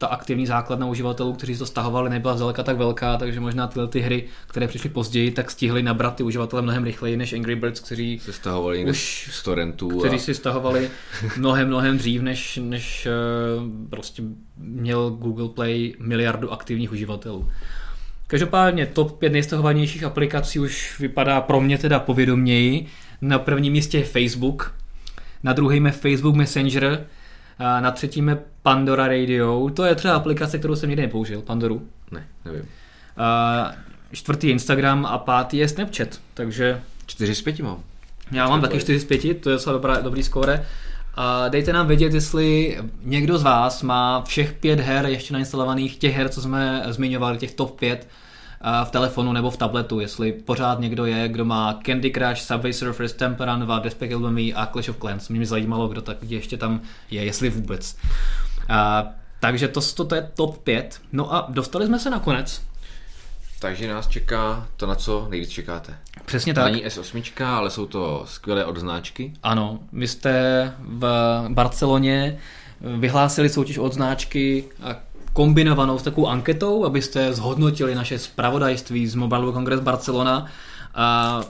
ta aktivní základna uživatelů, kteří to stahovali, nebyla zdaleka tak velká, takže možná tyhle ty hry, které přišly později, tak stihly nabrat ty uživatele mnohem rychleji než Angry Birds, kteří se stahovali už z torrentů. Kteří a... si stahovali mnohem, mnohem dřív, než, než eh, prostě měl Google Play miliardu aktivních uživatelů. Každopádně top 5 nejstahovanějších aplikací už vypadá pro mě teda povědoměji. Na prvním místě je Facebook, na druhém je Facebook Messenger, na třetím je Pandora Radio. To je třeba aplikace, kterou jsem nikdy nepoužil. Pandoru. Ne, nevím. A čtvrtý je Instagram a pátý je Snapchat. Takže... Čtyři z pěti mám. Já mám taky čtyři z pěti, to je docela dobrá, dobrý skóre. A dejte nám vědět, jestli někdo z vás má všech pět her ještě nainstalovaných, těch her, co jsme zmiňovali, těch top pět, v telefonu nebo v tabletu, jestli pořád někdo je, kdo má Candy Crush, Subway Surfers, Temple Run 2, Despicable Me a Clash of Clans. Mě by zajímalo, kdo tak ještě tam je, jestli vůbec. A, takže to, to, to je top 5. No a dostali jsme se nakonec Takže nás čeká to, na co nejvíc čekáte. Přesně tak. Není S8, ale jsou to skvělé odznáčky. Ano, vy jste v Barceloně vyhlásili soutěž od značky a kombinovanou s takovou anketou, abyste zhodnotili naše spravodajství z Mobile World Congress Barcelona a,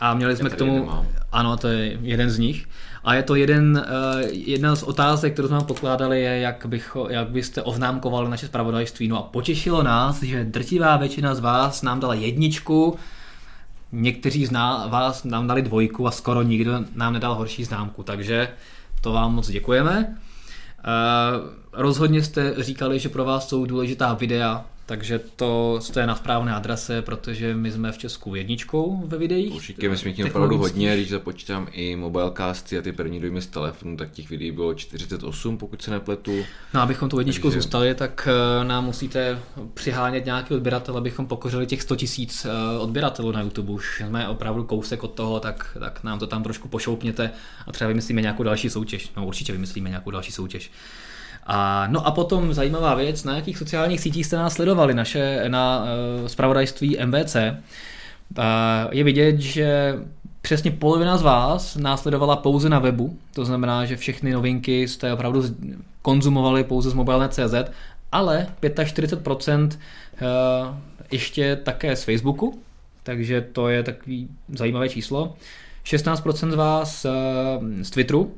a měli jsme k tomu, nemám. ano, to je jeden z nich. A je to jeden, eh, jedna z otázek, kterou jsme vám pokládali, je, jak, bych, jak byste oznámkovali naše spravodajství. No a potěšilo nás, že drtivá většina z vás nám dala jedničku, někteří z ná- vás nám dali dvojku a skoro nikdo nám nedal horší známku, takže to vám moc děkujeme. Eh, rozhodně jste říkali, že pro vás jsou důležitá videa, takže to jste na správné adrese, protože my jsme v Česku jedničkou ve videích. Určitě my jsme tím opravdu hodně, když započítám i mobilecasty a ty první dojmy z telefonu, tak těch videí bylo 48, pokud se nepletu. No, abychom tu jedničku Takže- zůstali, tak eh, nám musíte přihánět nějaký odběratel, abychom pokořili těch 100 tisíc eh, odběratelů na YouTube. Už jsme opravdu kousek od toho, tak, tak nám to tam trošku pošoupněte a třeba vymyslíme nějakou další soutěž. No určitě vymyslíme nějakou další soutěž. A, no a potom zajímavá věc, na jakých sociálních sítích jste nás sledovali, naše na uh, spravodajství MVC. Uh, je vidět, že přesně polovina z vás následovala pouze na webu, to znamená, že všechny novinky jste opravdu konzumovali pouze z mobilné.cz, ale 45% eh, ještě také z Facebooku, takže to je takový zajímavé číslo. 16% z vás eh, z Twitteru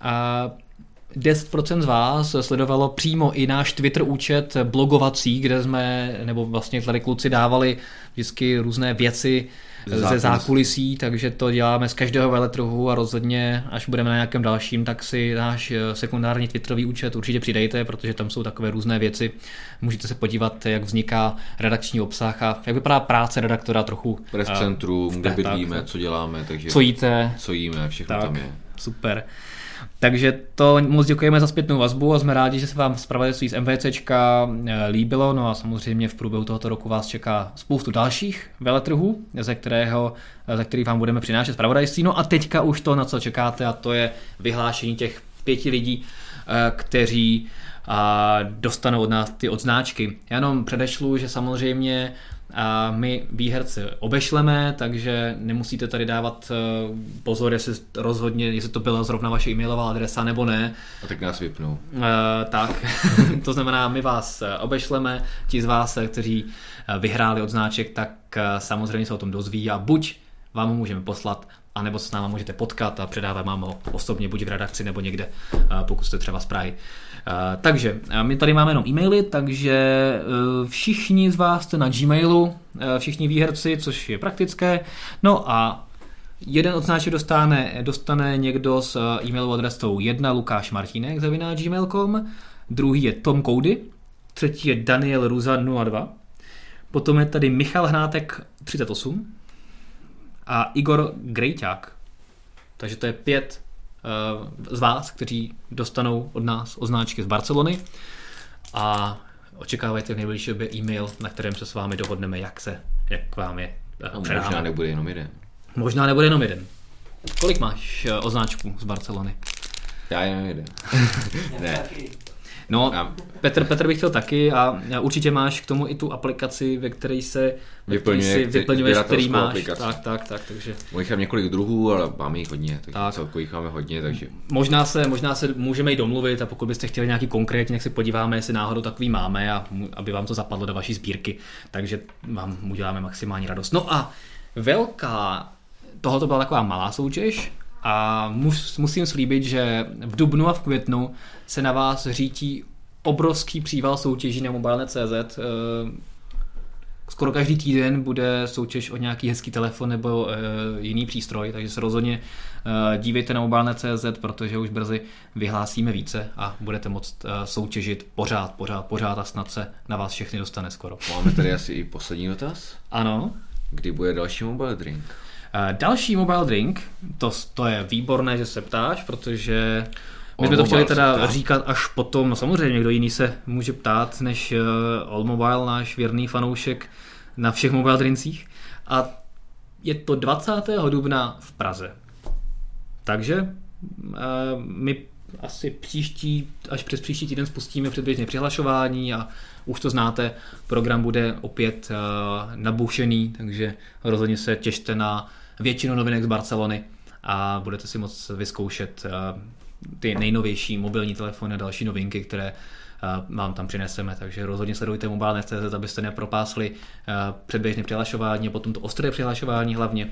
a 10% z vás sledovalo přímo i náš Twitter účet blogovací, kde jsme, nebo vlastně tady kluci dávali vždycky různé věci Ze ze zákulisí. takže to děláme z každého veletrhu a rozhodně, až budeme na nějakém dalším, tak si náš eh, sekundární Twitterový účet určitě přidejte, protože tam jsou takové různé věci. Můžete se podívat, jak vzniká redakční obsah a jak vypadá práce redaktora trochu. Press eh, centrum, kde bydlíme, co děláme, takže Co jíte, co jíme, všechno tak, tam je. super. Takže to moc děkujeme za zpětnou vazbu a jsme rádi, že se vám zpravodajství z MVCčka eh, líbilo. No a samozřejmě v průběhu tohoto roku vás čeká spoustu dalších veletrhů, ze, kterého, eh, ze kterých vám budeme přinášet zpravodajství. No a teďka už to, na co čekáte, a to je vyhlášení těch pěti lidí, eh, kteří dostanou od nás ty odznáčky. Já jenom předešlu, že samozřejmě a my výherce obešleme, takže nemusíte tady dávat eh, pozor, jestli rozhodně, jestli to byla zrovna vaše e-mailová adresa nebo ne. A tak nás vypnou. Uh, tak, to znamená, my vás eh, obešleme, ti z vás, kteří vyhráli odznáček, tak eh, samozřejmě se o tom dozví a buď vám ho můžeme poslat, anebo se s náma můžete potkat a předávat vám ho osobně, buď v redakci nebo někde, pokud jste třeba z Prahy. Eh, Takže eh, my tady máme jenom e-maily, takže eh, všichni z vás jste na Gmailu, eh, všichni výherci, což je praktické. No a Jeden odznáček dostane, dostane někdo s eh, e-mailovou adresou 1 Lukáš Martínek zavináč gmail.com, druhý je Tom Koudy, třetí je Daniel Ruza 02, potom je tady Michal Hnátek 38 a Igor Grejťák. Takže to je pět eh, z vás, kteří dostanou od nás odznáčky z Barcelony a očekávajte v nejbližší době e-mail, na kterém se s vámi dohodneme, jak se, jak vám je eh, A předáme. možná nebude jenom jeden. Možná nebude jenom jeden. Kolik máš eh, označků z Barcelony? Já jenom jeden. ne. No, Já- Petr, Petr bych chtěl taky a a určitě máš k tomu i tu aplikaci, ve které se Vyplňuje si ty- vyplňuješ, který máš. aplikaci. Tak, tak, tak, takže Můj mám několik druhů, ale máme jich hodně, takže Tak. celkově jich máme hodně, takže možná se, možná se můžeme i domluvit a pokud byste chtěli nějaký konkrétní, tak se podíváme, jestli náhodou takový máme a aby vám to zapadlo do vaší sbírky, takže vám uděláme maximální radost. No a velká, tohoto byla taková malá soutěž a mus, musím slíbit, že v dubnu a v květnu se na vás řítí obrovský příval soutěží na mobilne.cz. Eh, Skoro každý týden bude soutěž o nějaký hezký telefon nebo e, jiný přístroj, takže se rozhodně e, dívejte na mobilne.cz, protože už brzy vyhlásíme více a budete moct soutěžit pořád, pořád, pořád a snad se na vás všechny dostane skoro. máme tady asi i poslední dotaz. Ano. Kdy bude další mobile drink? Další mobile drink, to, to je výborné, že se ptáš, protože my jsme to chtěli teda říkat až potom, no samozřejmě někdo jiný se může ptát, než uh, All Mobile, náš věrný fanoušek na všech mobile drincích. A je to 20. dubna v Praze. Takže uh, my asi příští, až přes příští týden spustíme předběžné přihlašování a už to znáte, program bude opět nabušený, takže rozhodně se těšte na většinu novinek z Barcelony a budete si moct vyzkoušet ty nejnovější mobilní telefony a další novinky, které vám tam přineseme, takže rozhodně sledujte mobile.cz, abyste nepropásli předběžné přihlašování a potom to ostré přihlašování hlavně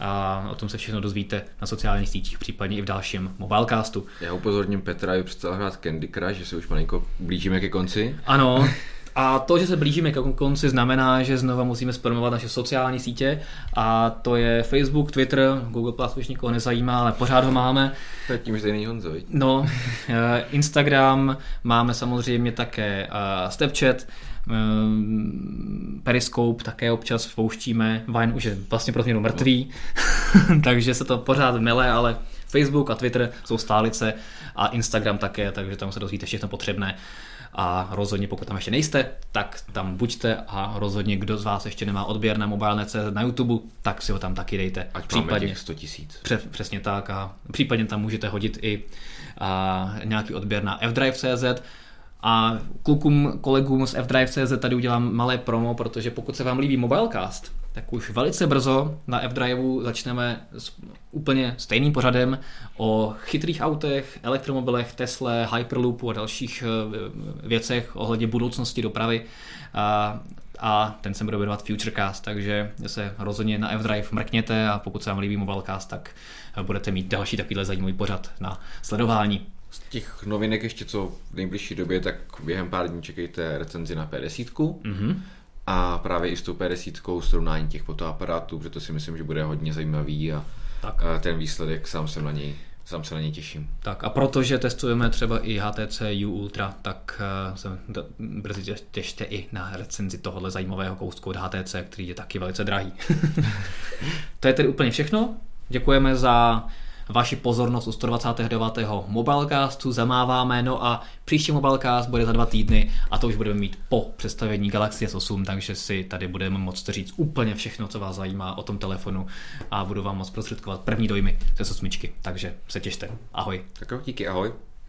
a o tom se všechno dozvíte na sociálních sítích, případně i v dalším mobilecastu. Já upozorním Petra, aby přestal hrát Candy Crush, že se už malinko blížíme ke konci. Ano, A to, že se blížíme k konci, znamená, že znova musíme spromovat naše sociální sítě. A to je Facebook, Twitter, Google Plus už nikoho nezajímá, ale pořád ho máme. Tím, že není Honzo, No, eh, Instagram, máme samozřejmě také eh, Snapchat, eh, Periscope také občas pouštíme, Vine už je vlastně pro změnu mrtvý, takže se to pořád mele, ale Facebook a Twitter jsou stálice a Instagram také, takže tam se dozvíte všechno potřebné a rozhodně pokud tam ještě nejste, tak tam buďte a rozhodně kdo z vás ještě nemá odběr na mobilné.cz na YouTube, tak si ho tam taky dejte. Ať případně 100 tisíc. Přesně tak a případně tam můžete hodit i a, nějaký odběr na fdrive.cz a klukům, kolegům z fdrive.cz tady udělám malé promo, protože pokud se vám líbí Mobilecast, tak už velice brzo na F-Driveu začneme s úplně stejným pořadem o chytrých autech, elektromobilech, Tesla, Hyperloopu a dalších eh, věcech ohledně budoucnosti dopravy. A, a ten se bude jmenovat Futurecast, takže se rozhodně na F-Drive mrkněte a pokud se vám líbí Mobilecast, tak budete mít další takovýhle zajímavý pořad na sledování. Z těch novinek ještě co v nejbližší době, tak během pár dní čekejte recenzi na P10. Mm-hmm a právě i s tou P10 srovnání těch fotoaparátů, protože to si myslím, že bude hodně zajímavý a, tak. a ten výsledek sám se na něj sám se na něj těším. Tak a protože testujeme třeba i HTC U Ultra, tak uh, se brzy těšte i na recenzi tohohle zajímavého kousku od HTC, který je taky velice drahý. to je tedy úplně všechno. Děkujeme za vaši pozornost u 129. Mobilecastu, zamáváme, no a příští Mobilecast bude za dva týdny a to už budeme mít po představení Galaxy S8, takže si tady budeme moct říct úplně všechno, co vás zajímá o tom telefonu a budu vám moc prostředkovat první dojmy ze sosmičky, takže se těšte. Ahoj. Tak jo, díky, ahoj.